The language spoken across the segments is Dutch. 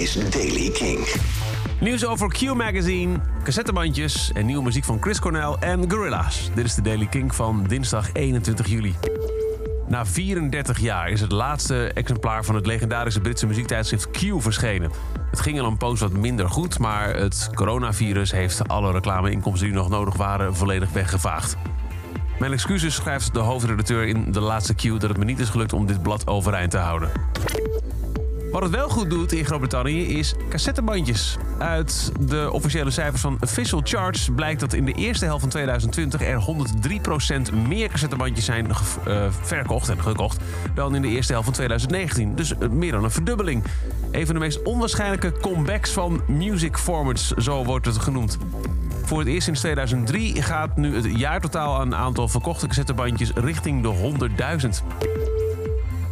is Daily King. Nieuws over Q Magazine, cassettebandjes en nieuwe muziek van Chris Cornell en Gorillaz. Dit is de Daily King van dinsdag 21 juli. Na 34 jaar is het laatste exemplaar van het legendarische Britse muziektijdschrift Q verschenen. Het ging al een poos wat minder goed, maar het coronavirus heeft alle reclameinkomsten die nog nodig waren volledig weggevaagd. Mijn excuses schrijft de hoofdredacteur in de laatste Q dat het me niet is gelukt om dit blad overeind te houden. Wat het wel goed doet in Groot-Brittannië is cassettebandjes. Uit de officiële cijfers van Official Charts blijkt dat in de eerste helft van 2020 er 103% meer cassettebandjes zijn uh, verkocht en gekocht dan in de eerste helft van 2019. Dus uh, meer dan een verdubbeling. Een van de meest onwaarschijnlijke comebacks van music formats, zo wordt het genoemd. Voor het eerst sinds 2003 gaat nu het jaartotaal aan aantal verkochte cassettebandjes richting de 100.000.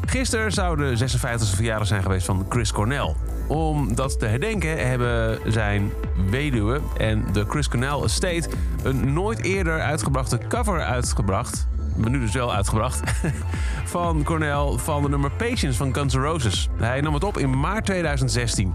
Gisteren zou de 56e verjaardag zijn geweest van Chris Cornell. Om dat te herdenken hebben zijn weduwe en de Chris Cornell Estate een nooit eerder uitgebrachte cover uitgebracht. Maar nu dus wel uitgebracht. Van Cornell van de nummer Patience van Guns N' Roses. Hij nam het op in maart 2016.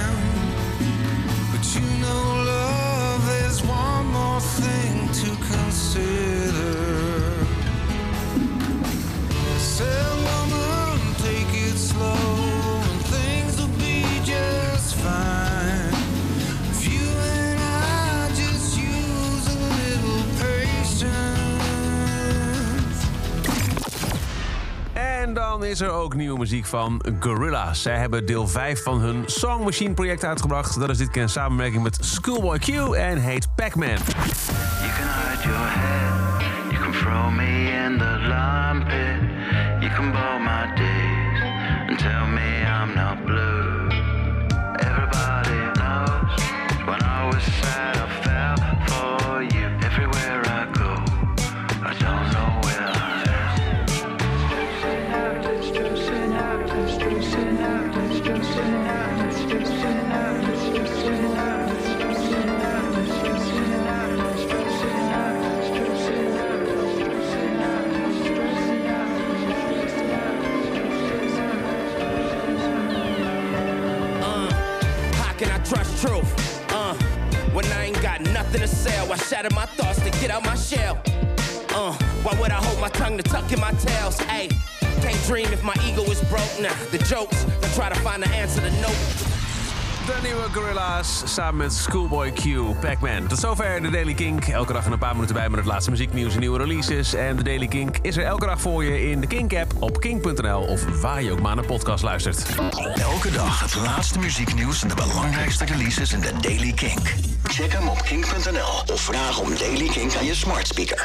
dan is er ook nieuwe muziek van Gorillaz. Zij hebben deel 5 van hun Song Machine project uitgebracht. Dat is dit keer in samenwerking met Schoolboy Q en heet Pac-Man. You can hide your head, you can throw me in the. You can bow my days truth. Uh, when I ain't got nothing to sell, I shatter my thoughts to get out my shell. Uh, why would I hold my tongue to tuck in my tails? Hey, can't dream if my ego is broke. Nah, the jokes, I try to find the answer to nope. De nieuwe Gorillaz samen met Schoolboy Q, Pac-Man. Tot zover de Daily Kink. Elke dag een paar minuten bij met het laatste muzieknieuws en nieuwe releases. En de Daily Kink is er elke dag voor je in de Kink-app op kink.nl of waar je ook maar naar podcast luistert. Elke dag het laatste muzieknieuws en de belangrijkste releases in de Daily Kink. Check hem op kink.nl of vraag om Daily Kink aan je smart speaker.